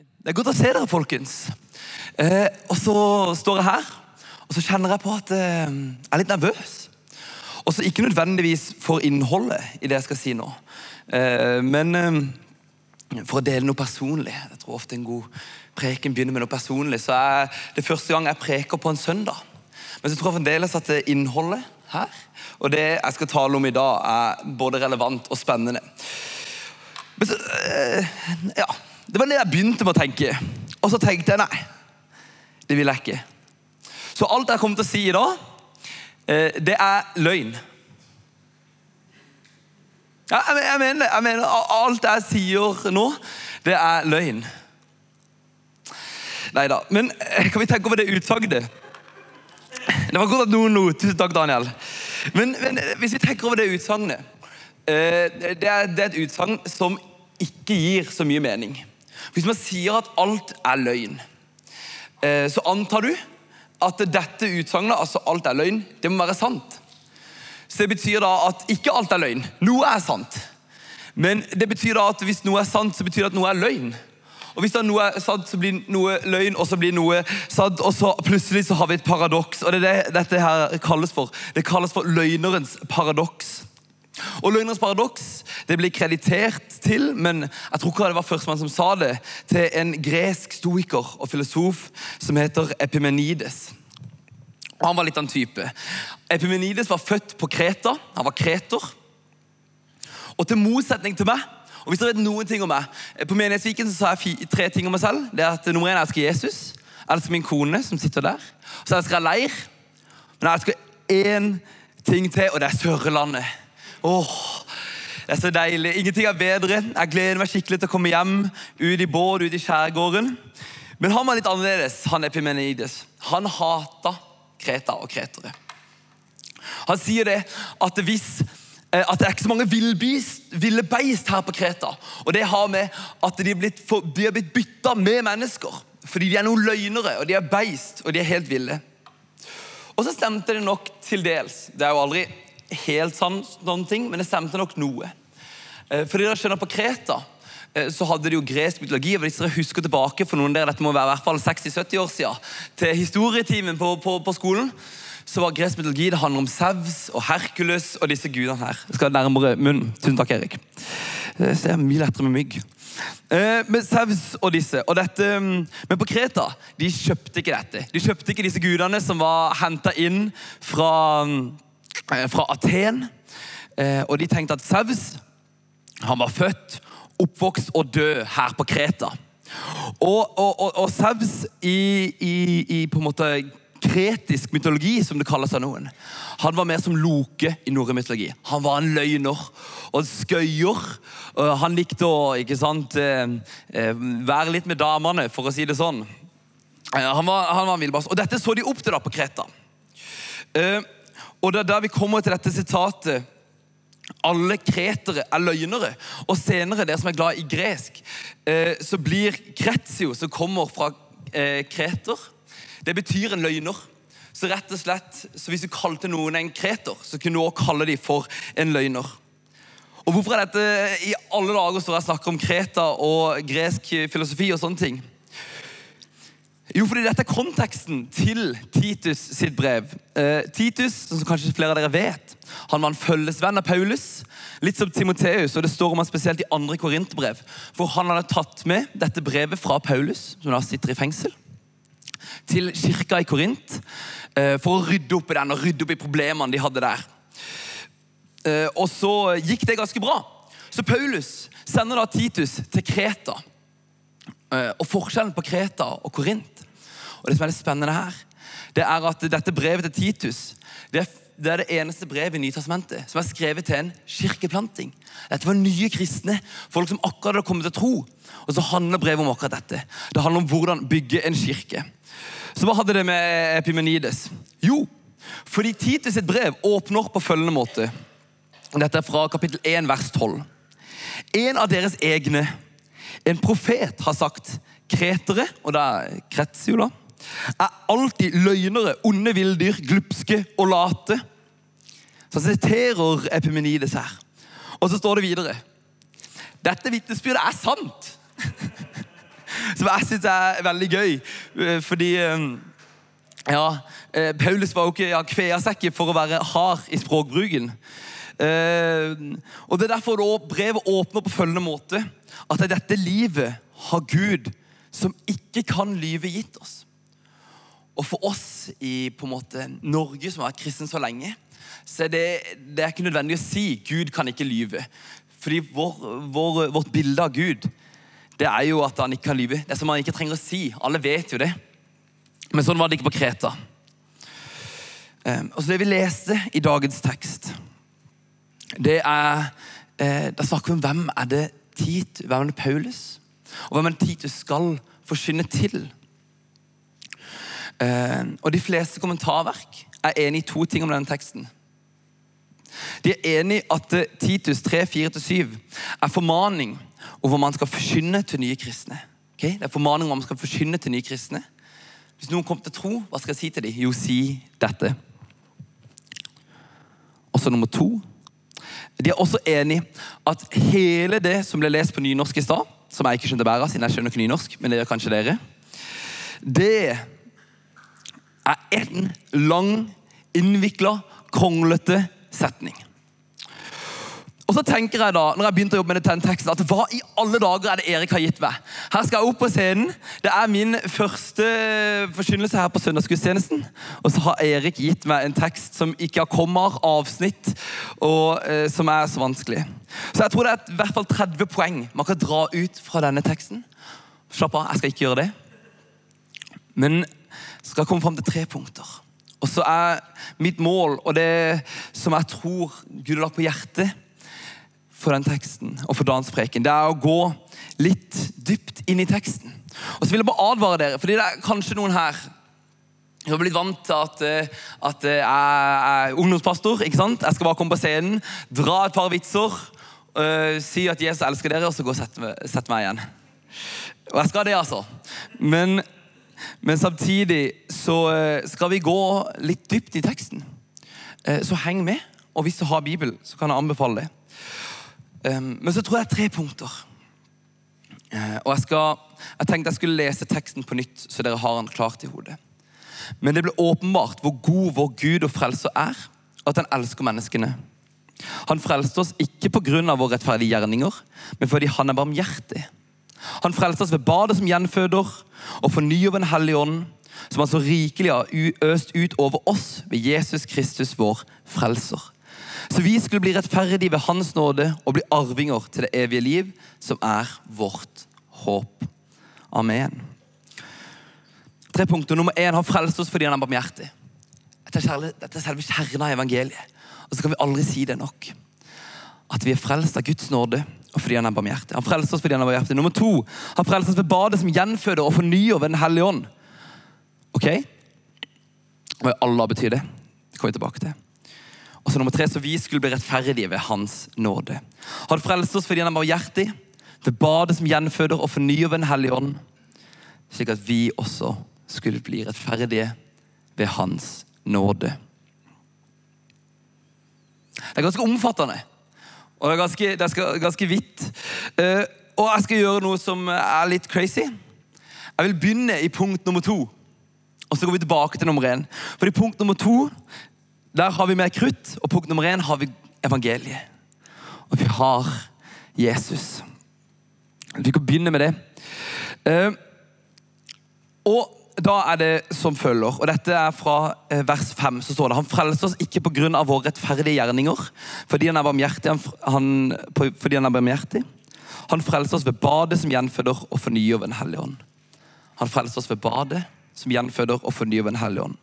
Det er godt å se dere, folkens. Eh, og så står jeg her, og så kjenner jeg på at eh, jeg er litt nervøs. Og så ikke nødvendigvis for innholdet i det jeg skal si nå, eh, men eh, for å dele noe personlig. Jeg tror ofte en god preken begynner med noe personlig. Så er det første gang jeg preker på en søndag. Men så tror jeg fremdeles at det innholdet her, og det jeg skal tale om i dag, er både relevant og spennende. Men så, eh, ja, Det var det jeg begynte med å tenke. Og så tenkte jeg nei, det vil jeg ikke. Så alt jeg kommer til å si i dag, eh, det er løgn. Jeg, mener mener, jeg mener alt jeg sier nå, det er løgn. Nei da. Men eh, kan vi tenke over det utsagnet? Det var godt at noen lo. Tusen takk, Daniel. Men, men, hvis vi tenker over det utsagnet det, det er et utsagn som ikke gir så mye mening. Hvis man sier at alt er løgn, eh, så antar du at dette utsagnet, altså alt er løgn, det må være sant. Så det betyr da at ikke alt er løgn. Noe er sant. Men det betyr da at hvis noe er sant, så betyr det at noe er løgn. Og Hvis er noe er sant, så blir noe løgn, og så blir noe sant, og så plutselig så har vi et paradoks. Og det er det dette her kalles for. Det kalles for løgnerens paradoks. Og Løgnens paradoks det blir kreditert til, men jeg tror ikke det var førstemann som sa det, til en gresk stoiker og filosof som heter Epimenides. Og Han var litt av en type. Epimenides var født på Kreta. Han var kreter. Og til motsetning til meg og hvis dere vet noen ting om meg, På Menighetsviken så sa jeg tre ting om meg selv. Det er at Nummer én, jeg elsker Jesus. Jeg elsker min kone, som sitter der. Og så elsker jeg leir. Men jeg elsker én ting til, og det er Sørlandet. Åh, det er så deilig. Ingenting er bedre. Jeg gleder meg skikkelig til å komme hjem, ut i båt, ut i skjærgården. Men han var litt annerledes, han Epimenides. Han hata Kreta og kretere. Han sier det at hvis eh, at det er ikke så mange ville beist her på Kreta. Og det har med at de er blitt, blitt bytta med mennesker. Fordi de er noen løgnere, og de er beist, og de er helt ville. Og så stemte det nok til dels. Det er jo aldri helt sånn, noen ting, men det stemte nok noe. For fordi dere skjønner På Kreta eh, så hadde de jo gresk mytologi. og Hvis dere husker tilbake for noen av dere, dette må være i hvert fall 60-70 år siden, til historietimen på, på, på, skolen, så var gresk mytologi det handler om Sevs og Herkules og disse gudene her. Jeg skal nærmere munnen. Tusen takk, Erik. Det er mye lettere med mygg. Men Sevs og disse. Og dette, mm, men på Kreta de kjøpte ikke dette. De kjøpte ikke disse gudene som var henta inn fra, mm, fra Aten. Og de tenkte at Saus han var født, oppvokst og død her på Kreta. Og, og, og, og Saus i, i, i, på en måte kretisk mytologi, som det kalles av noen, han var mer som Loke i norrøn mytologi. Han var en løgner og en skøyer. Han likte å ikke sant, eh, eh, være litt med damene, for å si det sånn. Eh, han var, han var en villbass. Og dette så de opp til da på Kreta. Og det er der vi kommer til dette sitatet alle kretere er løgnere. Og senere, dere som er glad i gresk, eh, så blir kretsio, som kommer fra eh, kreter, det betyr en løgner. Så rett og slett, så hvis du kalte noen en kreter, så kunne du også kalle dem for en løgner. Og Hvorfor er dette i alle dager står jeg snakker om Kreta og gresk filosofi og sånne ting? Jo, fordi dette er konteksten til Titus sitt brev. Eh, Titus, som kanskje flere av dere vet, han var en følgesvenn av Paulus. Litt som Timoteus, og det står om han spesielt i andre korinterbrev. For han hadde tatt med dette brevet fra Paulus, som da sitter i fengsel, til kirka i Korint. Eh, for å rydde opp i den og rydde opp i problemene de hadde der. Eh, og så gikk det ganske bra. Så Paulus sender da Titus til Kreta. Eh, og forskjellen på Kreta og Korint og det som er det spennende her, det er at dette brevet til Titus det er, det er det eneste brevet i Nytestamentet som er skrevet til en kirkeplanting. Dette var nye kristne, folk som akkurat hadde kommet til tro. Og så handler brevet om akkurat dette. Det handler om hvordan bygge en kirke. Så hva hadde det med Epimenides? Jo, fordi Titus sitt brev åpner på følgende måte. Dette er fra kapittel 1, vers 12. En av deres egne en profet har sagt kretere, og det er kretsio, da, er alltid løgnere, onde villdyr, glupske og late. Så siterer Epimenides her. Og så står det videre. Dette vitnesbyrdet er sant. som jeg syns er veldig gøy. Eh, Fordi eh, ja, eh, Paulus var jo ikke ja, kvea seg for å være hard i språkbruken. Og Det er derfor brevet åpner på følgende måte. At i dette livet har Gud, som ikke kan lyve, gitt oss. Og for oss i på en måte Norge, som har vært kristen så lenge, så er det, det er ikke nødvendig å si Gud kan ikke lyve. Fordi vår, vår, vårt bilde av Gud det er jo at han ikke kan lyve. Det er som han ikke trenger å si. Alle vet jo det. Men sånn var det ikke på Kreta. Um, og så Det vi leste i dagens tekst, det er eh, Da snakker vi om hvem er det Tit, hvem er det Paulus, og hvem er det Titus skal forsyne til. Eh, og De fleste kommentarverk er enig i to ting om denne teksten. De er enig i at eh, Titus 3-4-7 er formaning om hva man skal forkynne til nye kristne. Okay? Det er formaning om hva man skal forkynne til nye kristne. Hvis noen kommer til tro, hva skal jeg si til dem? Jo, si dette. Og så nummer to. De er også enig at hele det som ble lest på nynorsk i stad, som jeg ikke skjønte bæret av, siden jeg skjønner ikke nynorsk, men det gjør kanskje dere, det er en lang, innvikla, kronglete setning. Og så tenker jeg da, når jeg begynte å jobbe med den teksten, at hva i alle dager er det Erik har gitt meg? Her skal jeg opp på scenen. Det er min første forkynnelse her på søndagsgudstjenesten. Og så har Erik gitt meg en tekst som ikke har kommer, avsnitt, og eh, som er så vanskelig. Så jeg tror det er i hvert fall 30 poeng man kan dra ut fra denne teksten. Slapp av, jeg skal ikke gjøre det. Men skal komme fram til tre punkter. Og så er mitt mål, og det som jeg tror Gud har lagt på hjertet for den teksten og for dagens preken, det er å gå litt dypt inn i teksten. Og så vil jeg bare advare dere, fordi det er kanskje noen her som har blitt vant til at, eh, at jeg er ungdomspastor. ikke sant? Jeg skal bare komme på scenen, dra et par vitser, øh, si at Jesus elsker dere, og så gå og sette meg, sette meg igjen. Og jeg skal det, altså. Men, men samtidig så øh, skal vi gå litt dypt i teksten. Eh, Så heng med. Og hvis du har Bibel, så kan jeg anbefale det. Um, Men så tror jeg tre punkter. Eh, Og jeg, skal, jeg tenkte jeg skulle lese teksten på nytt, så dere har den klart i hodet. Men det ble åpenbart hvor god vår Gud og frelser er, at han elsker menneskene. Han frelste oss ikke pga. våre rettferdige gjerninger, men fordi han er barmhjertig. Han frelser oss ved badet som gjenføder, og fornyer ved Den hellige ånd, som han så rikelig har øst ut over oss ved Jesus Kristus, vår frelser. Så vi skulle bli rettferdige ved Hans nåde og bli arvinger til det evige liv, som er vårt håp. Amen. Tre punkter. Nummer én, Han frelst oss fordi han er barmhjertig. Dette er, selve kjernen av evangeliet. Og så kan vi aldri si det nok. At vi er frelst av Guds nåde og fordi han er barmhjertig. Han frelste oss fordi han er barmhjertig. Nummer to, han frelste oss ved badet som gjenføder og fornyer ved Den hellige ånd. Ok? Hva Allah betyr det? Det kommer vi tilbake til. Og så nummer tre, så vi skulle bli rettferdige ved hans nåde. Han frelste oss fordi han er barmhjertig, ved badet som gjenføder og fornyer ved Den hellige ånd, slik at vi også skulle bli rettferdige ved hans nåde. Det er ganske omfattende, og det er ganske, det er ganske, vidt. Eh, og jeg skal gjøre noe som er litt crazy. Jeg vil begynne i punkt nummer to, og så går vi tilbake til nummer én. For i punkt nummer to der har vi mer krutt, og punkt nummer én har vi evangeliet. Og vi har Jesus. Vi kan begynne med det. Uh, og da er det som følger, og dette er fra eh, vers 5, så står det Han frelser oss ikke pga. våre rettferdige gjerninger, fordi han er barmhjertig. Han, fordi han er. Han frelser oss ved badet som gjenføder og fornyer ved Den hellige ånd. Han frelser oss ved badet som gjenføder og fornyer ved Den hellige ånd.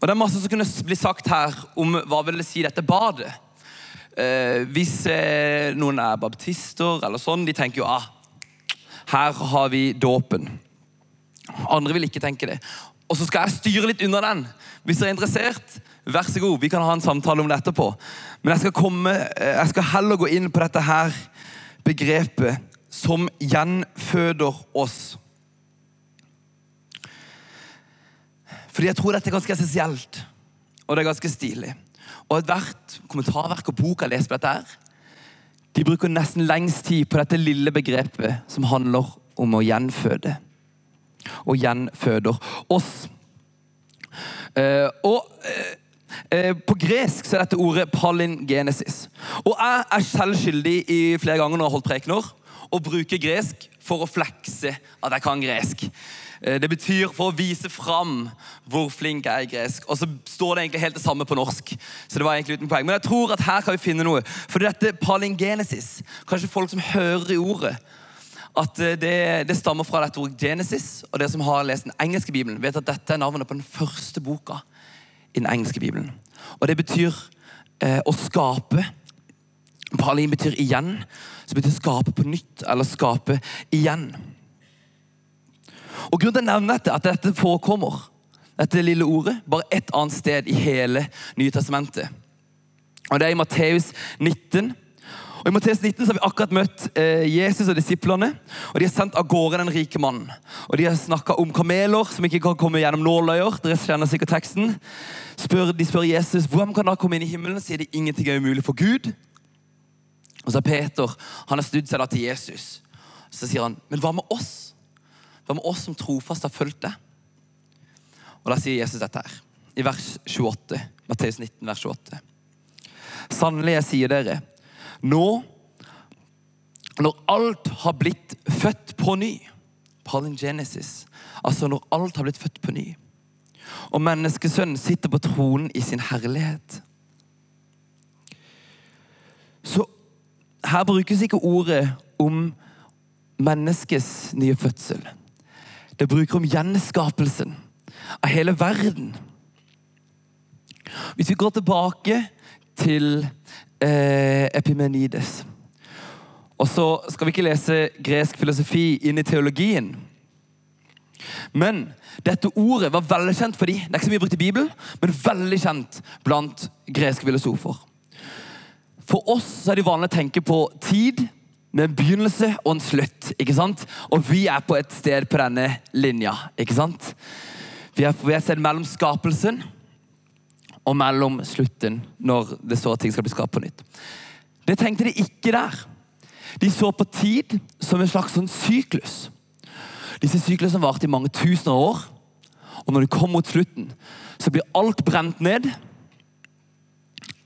Og Det er masse som kunne bli sagt her om hva vil det si dette badet. Eh, hvis eh, noen er baptister eller sånn, de tenker jo ah, her har vi dåpen. Andre vil ikke tenke det. Og så skal jeg styre litt unna den. Hvis dere er interessert, vær så god. Vi kan ha en samtale om det etterpå. Men jeg skal, komme, eh, jeg skal heller gå inn på dette her begrepet som gjenføder oss. Fordi jeg tror dette er ganske essensielt, og det er ganske stilig. Og ethvert kommentarverk og bok jeg leser på dette her, de bruker nesten lengst tid på dette lille begrepet som handler om å gjenføde. Og gjenføder oss. Eh, og eh, eh, På gresk så er dette ordet palingenesis. Og jeg er selv skyldig i flere ganger når jeg har holdt prekener, å bruke gresk for å flekse at jeg kan gresk. Det betyr for å vise fram hvor flink jeg er i gresk. Og så står det egentlig helt det samme på norsk. Så det var egentlig uten poeng. Men jeg tror at her kan vi finne noe. For dette palingenesis, kanskje folk som hører i ordet, at eh, det, det stammer fra dette ordet Genesis. Og dere som har lest den engelske bibelen, vet at dette er navnet på den første boka i den engelske bibelen. Og det betyr eh, å skape. Palin betyr igjen, som betyr skape på nytt, eller skape igjen. Og Grunnen til å nevne dette, at dette forekommer, dette lille ordet, bare ett annet sted i hele Nye Testamentet. Og Det er i Matteus 19. Og I Matteus 19 så har vi akkurat møtt eh, Jesus og disiplene. og De har sendt av gårde den rike mannen. Og De har snakka om kameler som ikke kan komme gjennom nåløyer. Dere kjenner sikkert teksten. Spør, de spør Jesus hvordan kan da komme inn i himmelen. Sier de ingenting er umulig for Gud. Og så er Peter han har snudd seg da til Jesus. Så sier han, men hva med oss? Hva med oss som trofast har fulgt deg? Og Da sier Jesus dette her, i vers 28. Matteus 19, vers 28. Sannelig, jeg sier dere, nå når alt har blitt født på ny Palingenesis. Altså når alt har blitt født på ny. Og menneskesønnen sitter på tronen i sin herlighet. Så her brukes ikke ordet om menneskets nye fødsel. Det bruker om gjenskapelsen av hele verden. Hvis vi går tilbake til eh, Epimenides Og så skal vi ikke lese gresk filosofi inn i teologien. Men dette ordet var veldig kjent for de. Det er ikke så mye brukt i Bibelen, men veldig kjent blant greske filosofer. For oss er det vanlig å tenke på tid med en begynnelse og en slutt. ikke sant? Og vi er på et sted på denne linja. ikke sant? Vi er på et sted mellom skapelsen og mellom slutten, når det står at ting skal bli skapt på nytt. Det tenkte de ikke der. De så på tid som en slags sånn syklus. Disse syklusene varte i mange tusener år. Og når de kom mot slutten, så blir alt brent ned.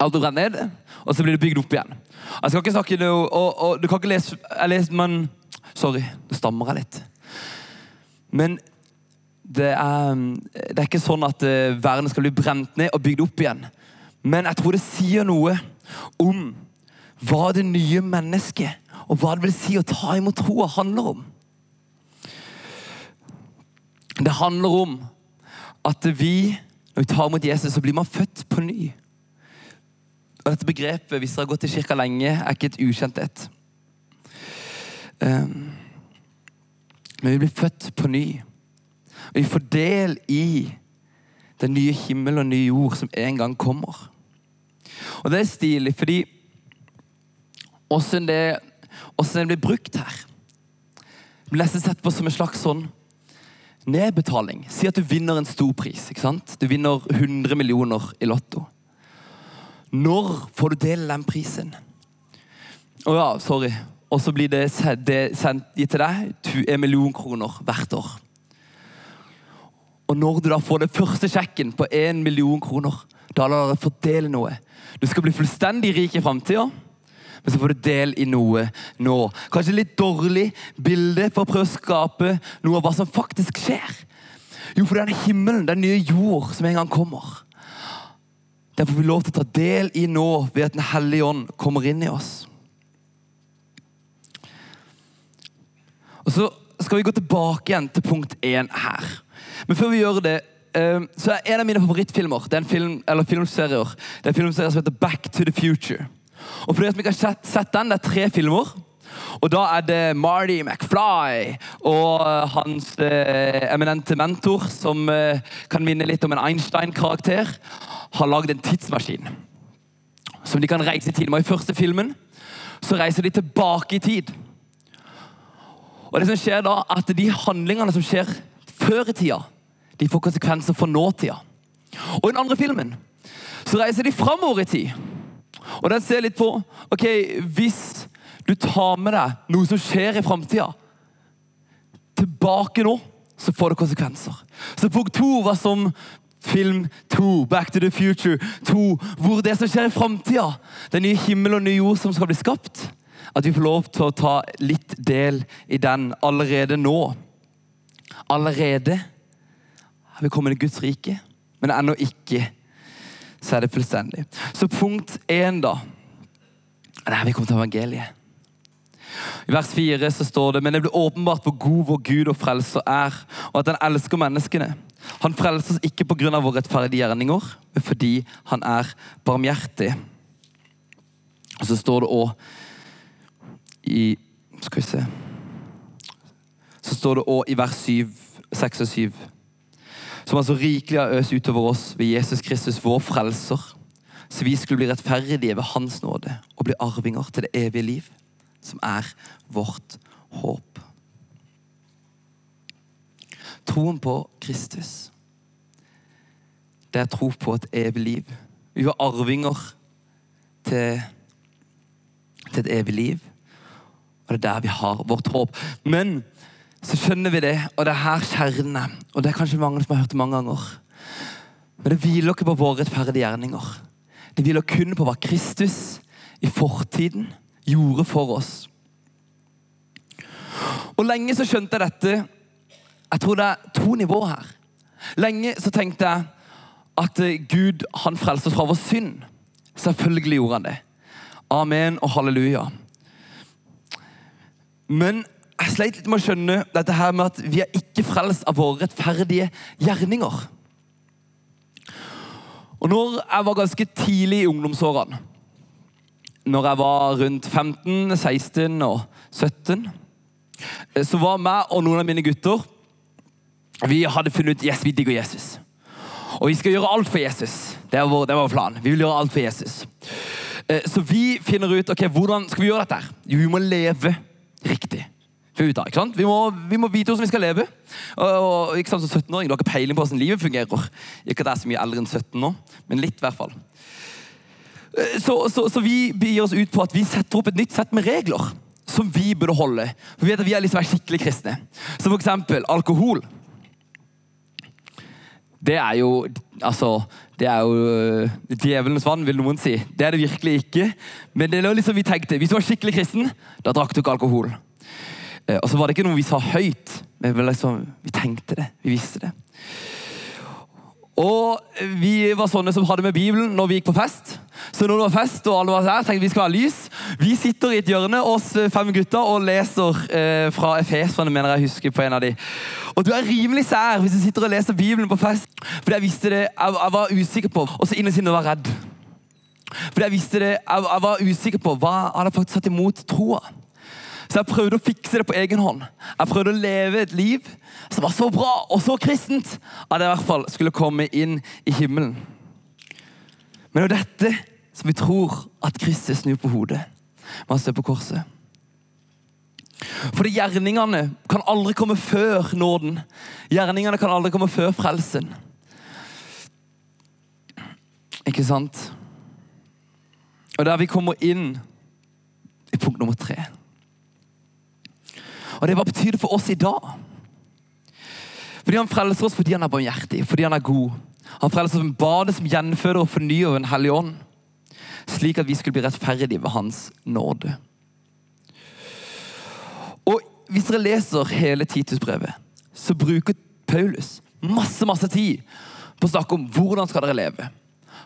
Alt brent ned, og så blir det bygd opp igjen. Jeg skal ikke snakke noe, og, og Du kan ikke lese Jeg leser, men Sorry, det stammer jeg litt. Men det er, det er ikke sånn at eh, verden skal bli brent ned og bygd opp igjen. Men jeg tror det sier noe om hva det nye mennesket og hva det vil si å ta imot troa, handler om. Det handler om at vi, når vi tar imot Jesus, så blir man født på ny. Og dette begrepet, hvis dere har gått i kirka lenge, er ikke et ukjent et. Um, men vi blir født på ny. Og vi får del i den nye himmel og nye jord som en gang kommer. Og det er stilig, fordi åssen det, det blir brukt her Det blir nesten sett på som en slags sånn nedbetaling. Si at du vinner en stor pris. ikke sant? Du vinner 100 millioner i Lotto. Når får du del i den prisen? Å ja, sorry. Og så blir det sendt gitt til deg en million kroner hvert år. Og når du da får den første sjekken på en million kroner, da lar dere fordele noe. Du skal bli fullstendig rik i framtida, men så får du del i noe nå. Kanskje litt dårlig bilde for å prøve å skape noe av hva som faktisk skjer. Jo, for det er den himmelen, den nye jord, som en gang kommer. Den får vi lov til å ta del i nå ved at Den hellige ånd kommer inn i oss. Og Så skal vi gå tilbake igjen til punkt én her. Men før vi gjør det, så er en av mine favorittfilmer det er en film, eller filmserier, det er en filmserie som heter Back to the Future. Og for dere som ikke har sett, sett den, Det er tre filmer. Og Da er det Marty McFly og hans eh, eminente mentor, som eh, kan minne litt om en Einstein-karakter, har lagd en tidsmaskin. Som de kan reise i tid med. I første filmen så reiser de tilbake i tid. Og det som skjer da, at De handlingene som skjer før i tida, de får konsekvenser for nåtida. Og i den andre filmen så reiser de framover i tid. Og den ser litt på ok, Hvis du tar med deg noe som skjer i framtida, tilbake nå, så får det konsekvenser. Så punkt to var som film to, Back to the Future to, hvor det som skjer i framtida, den nye himmel og nye jord som skal bli skapt, at vi får lov til å ta litt del i den allerede nå. Allerede har vi kommet i Guds rike, men ennå ikke så er det fullstendig. Så punkt én, da. Det er her vi kommer til evangeliet. I vers 4 så står det men det blir åpenbart hvor god vår Gud og frelser er, og at han elsker menneskene. Han frelser oss ikke pga. våre rettferdige gjerninger, men fordi han er barmhjertig. Og så står det òg i Skal vi se står det òg i vers 7, 6 og 7 som altså rikelig har øst utover oss ved Jesus Kristus, vår frelser, så vi skulle bli rettferdige ved Hans nåde og bli arvinger til det evige liv, som er vårt håp. Troen på Kristus, det er tro på et evig liv. Vi var arvinger til, til et evig liv, og det er der vi har vårt håp. Men så skjønner vi det, og det er her kjernen er. Og det er kanskje mange som har hørt det mange ganger. Men det hviler ikke på våre rettferdige gjerninger. Det hviler kun på hva Kristus i fortiden gjorde for oss. Og lenge så skjønte jeg dette. Jeg tror det er to nivåer her. Lenge så tenkte jeg at Gud han frelste oss fra vår synd. Selvfølgelig gjorde han det. Amen og halleluja. Men jeg sleit litt med å skjønne dette her med at vi er ikke frelst av våre rettferdige gjerninger. Og når jeg var ganske tidlig i ungdomsårene, når jeg var rundt 15, 16 og 17, så var meg og noen av mine gutter Vi hadde funnet ut yes, vi digger Jesus. Og vi skal gjøre alt for Jesus. Det var vår, det var planen. plan. Vi vil gjøre alt for Jesus. Eh, så vi finner ut ok, hvordan skal vi gjøre dette. Jo, vi må leve riktig av. ikke sant? Vi må, vi må vite hvordan vi skal leve. Og, og ikke sant, Som 17-åring har ikke peiling på hvordan livet fungerer. Ikke at jeg er så mye eldre enn 17 nå, men litt i hvert fall. Eh, så, så, så vi gir oss ut på at vi setter opp et nytt sett med regler som vi burde holde. For Vi vet at vi er liksom skikkelig kristne. Som eksempel alkohol. Det er jo altså, det er jo uh, djevelens vann, vil noen si. Det er det virkelig ikke. Men det er liksom vi tenkte, hvis du var skikkelig kristen, da drakk du ikke alkohol. Eh, og så var det ikke noe vi sa høyt, men vi, liksom, vi tenkte det. Vi visste det. Og vi var sånne som hadde med Bibelen når vi gikk på fest. Så når det var fest og alle var der, tenkte vi skal ha lys. Vi sitter i et hjørne, oss fem gutter, og leser eh, fra Efesene, mener jeg husker på en av de. Og du er rimelig sær hvis du sitter og leser Bibelen på fest. Fordi jeg visste det, jeg, jeg var usikker på, og så innerst inne var redd. Fordi jeg visste det, jeg, jeg var usikker på hva jeg hadde faktisk satt imot troa. Så jeg prøvde å fikse det på egen hånd. Jeg prøvde å leve et liv som var så bra og så kristent at jeg i hvert fall skulle komme inn i himmelen. Men det er dette som vi tror at Kristus snur på hodet med å stå på korset. Fordi gjerningene kan aldri komme før nåden. Gjerningene kan aldri komme før frelsen. Ikke sant? Og der vi kommer inn i punkt nummer tre og det, Hva betyr det for oss i dag? Fordi Han frelser oss fordi han er barmhjertig, fordi han er god. Han frelser oss med badet som gjenføder og fornyer Den hellige ånd, slik at vi skulle bli rettferdige ved Hans nåde. Og Hvis dere leser hele Titusbrevet, så bruker Paulus masse masse tid på å snakke om hvordan skal dere leve.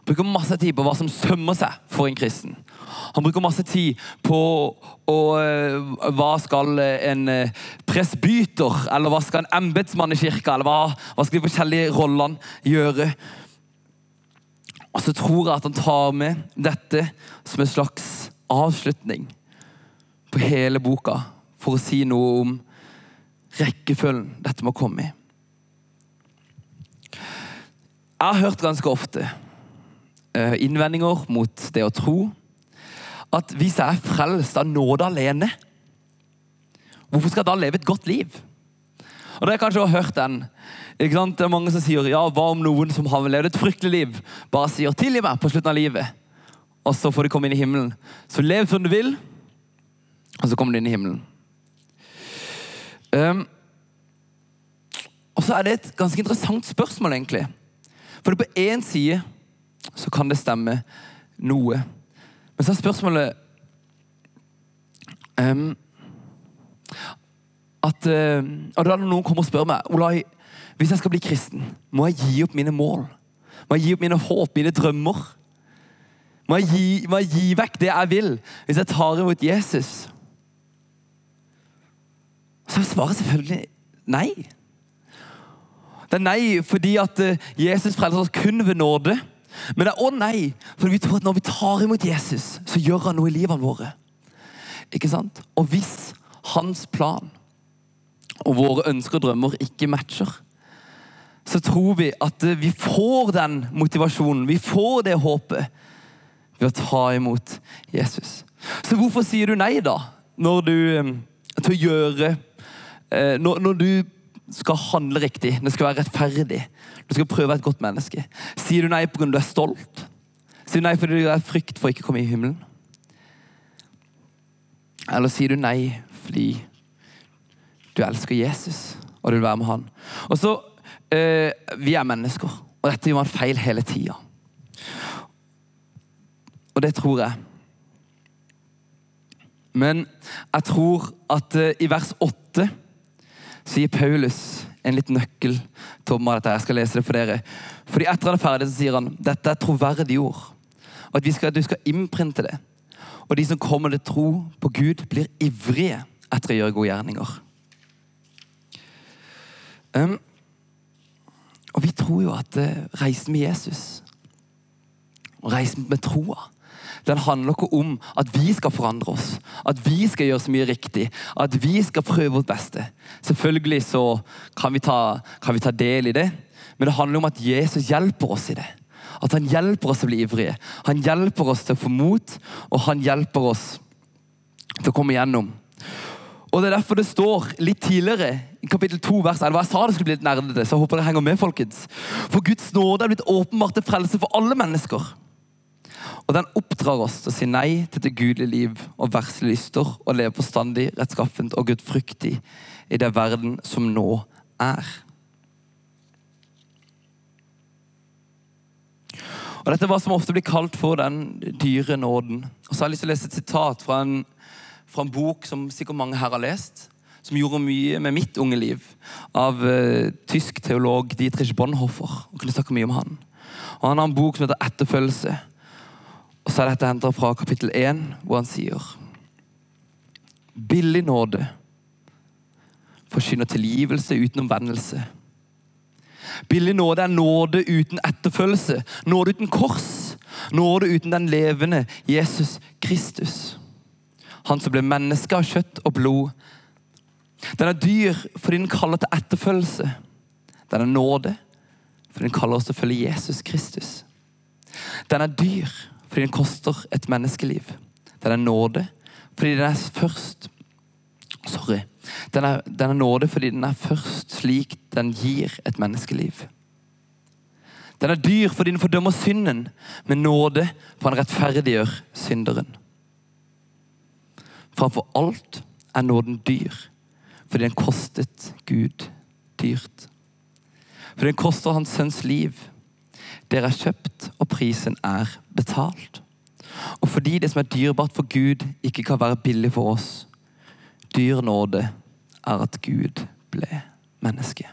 Bruker masse tid på hva som sømmer seg for en kristen. Han bruker masse tid på og, uh, hva skal en uh, presbyter, eller hva skal en embetsmann i kirka, eller hva, hva skal de forskjellige rollene gjøre? Og så tror jeg at han tar med dette som en slags avslutning på hele boka, for å si noe om rekkefølgen dette må komme i. Jeg har hørt ganske ofte innvendinger mot det å tro at hvis jeg er frelst av nåde alene, hvorfor skal jeg da leve et godt liv? Og Dere kanskje har hørt den. Ikke sant? Det er Mange som sier ja, hva om noen som har levd et fryktelig liv, bare sier 'tilgi meg' på slutten av livet, og så får de komme inn i himmelen. Så lev som du vil, og så kommer du inn i himmelen. Um, Og så er det et ganske interessant spørsmål, egentlig. For på én side så kan det stemme noe. Men så er spørsmålet um, at, uh, og da Noen kommer og spør meg Olai, hvis jeg skal bli kristen, må jeg gi opp mine mål. Må jeg gi opp mine håp, mine drømmer? Må jeg gi, må jeg gi vekk det jeg vil, hvis jeg tar imot Jesus? Så svarer selvfølgelig nei. Det er nei fordi at eh, Jesus frelser oss kun ved nåde. Men det er å nei, for vi tror at når vi tar imot Jesus, så gjør han noe i livene våre. Ikke sant? Og hvis hans plan og våre ønsker og drømmer ikke matcher, så tror vi at eh, vi får den motivasjonen, vi får det håpet, ved å ta imot Jesus. Så hvorfor sier du nei, da? Når du eh, til å gjøre når, når, du skal handle riktig, det skal være rettferdig, du skal prøve å være et godt menneske. Sier du nei fordi du er stolt? Sier du nei fordi du er frykt for å ikke komme i himmelen? Eller sier du nei fordi du elsker Jesus og du vil være med han? Og så, eh, Vi er mennesker, og dette gjør man feil hele tida. Og det tror jeg. Men jeg tror at eh, i vers 8 sier Paulus en liten nøkkel til om dette. Jeg skal lese det for dere. Fordi Etter han er ferdig, så sier han dette er troverdige ord. Og at, skal, du skal innprinte det. Og de som kommer til tro på Gud, blir ivrige etter å gjøre gode gjerninger. Um, og vi tror jo at uh, reisen med Jesus og reisen med troa den handler ikke om at vi skal forandre oss, at vi skal gjøre så mye riktig, at vi skal prøve vårt beste. Selvfølgelig så kan vi ta, kan vi ta del i det, men det handler om at Jesus hjelper oss i det. At han hjelper oss til å bli ivrige. Han hjelper oss til å få mot, og han hjelper oss til å komme igjennom. Og Det er derfor det står litt tidligere i kapittel 2 vers 11. Jeg sa det skulle bli litt nerdete, så jeg håper det henger med. folkens. For Guds nåde er blitt åpenbart til frelse for alle mennesker. Og den oppdrar oss til å si nei til det gudelige liv og verslige lyster og leve forstandig, rettskaffent og gudfryktig i det verden som nå er. Og Dette er hva som ofte blir kalt for den dyre nåden. Og så har jeg lyst til å lese et sitat fra en, fra en bok som sikkert mange her har lest, som gjorde mye med mitt unge liv, av uh, tysk teolog Dietrich Bonhoeffer. Og kunne snakke mye om Han Og Han har en bok som heter 'Etterfølgelse'. Og så er dette hentet fra kapittel 1, hvor han sier Billig nåde forkynner tilgivelse uten omvendelse. Billig nåde er nåde uten etterfølgelse, nåde uten kors, nåde uten den levende Jesus Kristus. Han som ble menneske av kjøtt og blod. Den er dyr fordi den kaller til etterfølgelse. Den er nåde fordi den kaller oss til å følge Jesus Kristus. Den er dyr fordi den koster et menneskeliv. Den er nåde fordi den er først Sorry. Den er, den er nåde fordi den er først slik den gir et menneskeliv. Den er dyr fordi den fordømmer synden, men nåde for han rettferdiggjør synderen. Framfor alt er nåden dyr fordi den kostet Gud dyrt. Fordi den koster hans sønns liv dere er kjøpt, og prisen er betalt. Og fordi det som er dyrebart for Gud, ikke kan være billig for oss, dyr nåde er at Gud ble menneske.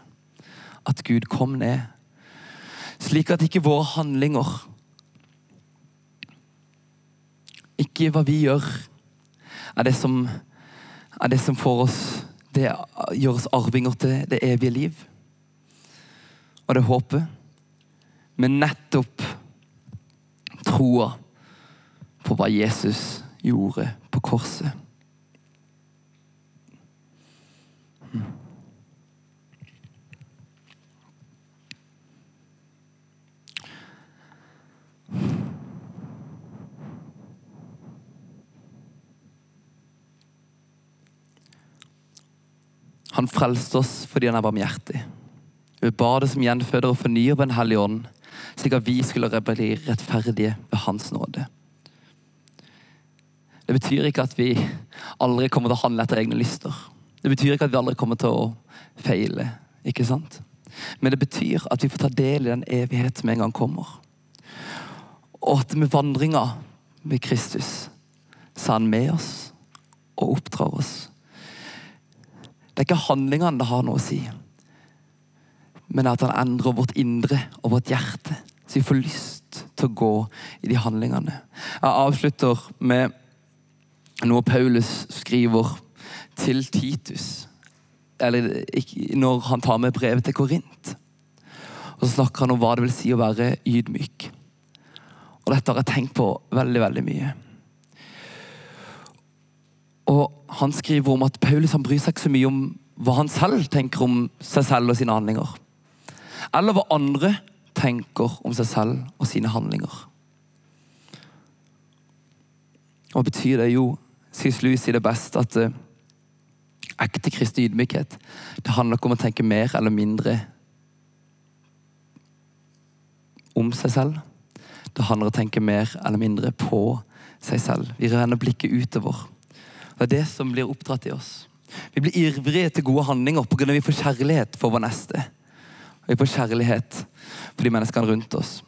At Gud kom ned. Slik at ikke våre handlinger Ikke hva vi gjør, er det som, er det som får oss Det gjør oss arvinger til det evige liv. Og det håpet men nettopp troa på hva Jesus gjorde på korset. Han frelste oss fordi han er barmhjertig. Ved badet som gjenføder og fornyer på Den hellige ånd, slik at vi skulle bli rettferdige ved Hans nåde. Det betyr ikke at vi aldri kommer til å handle etter egne lyster. Det betyr ikke at vi aldri kommer til å feile. ikke sant? Men det betyr at vi får ta del i den evighet som en gang kommer. Og at med vandringa med Kristus så er han med oss og oppdrar oss. Det er ikke handlingene det har noe å si, men at han endrer vårt indre og vårt hjerte. Så vi får lyst til å gå i de handlingene. Jeg avslutter med noe Paulus skriver til Titus. Eller når han tar med brevet til Korint. Og Så snakker han om hva det vil si å være ydmyk. Og dette har jeg tenkt på veldig, veldig mye. Og Han skriver om at Paulus han bryr seg ikke så mye om hva han selv tenker om seg selv og sine handlinger. Eller hva andre tenker om seg selv og sine handlinger. Hva betyr det? Jo, C.S. Louis sier det best at uh, ekte kristne ydmykhet det handler ikke om å tenke mer eller mindre om seg selv. Det handler om å tenke mer eller mindre på seg selv. Vi renner blikket utover. Det er det som blir oppdratt i oss. Vi blir ivrige til gode handlinger pga. vi får kjærlighet for vår neste. Og vi får kjærlighet for de menneskene rundt oss.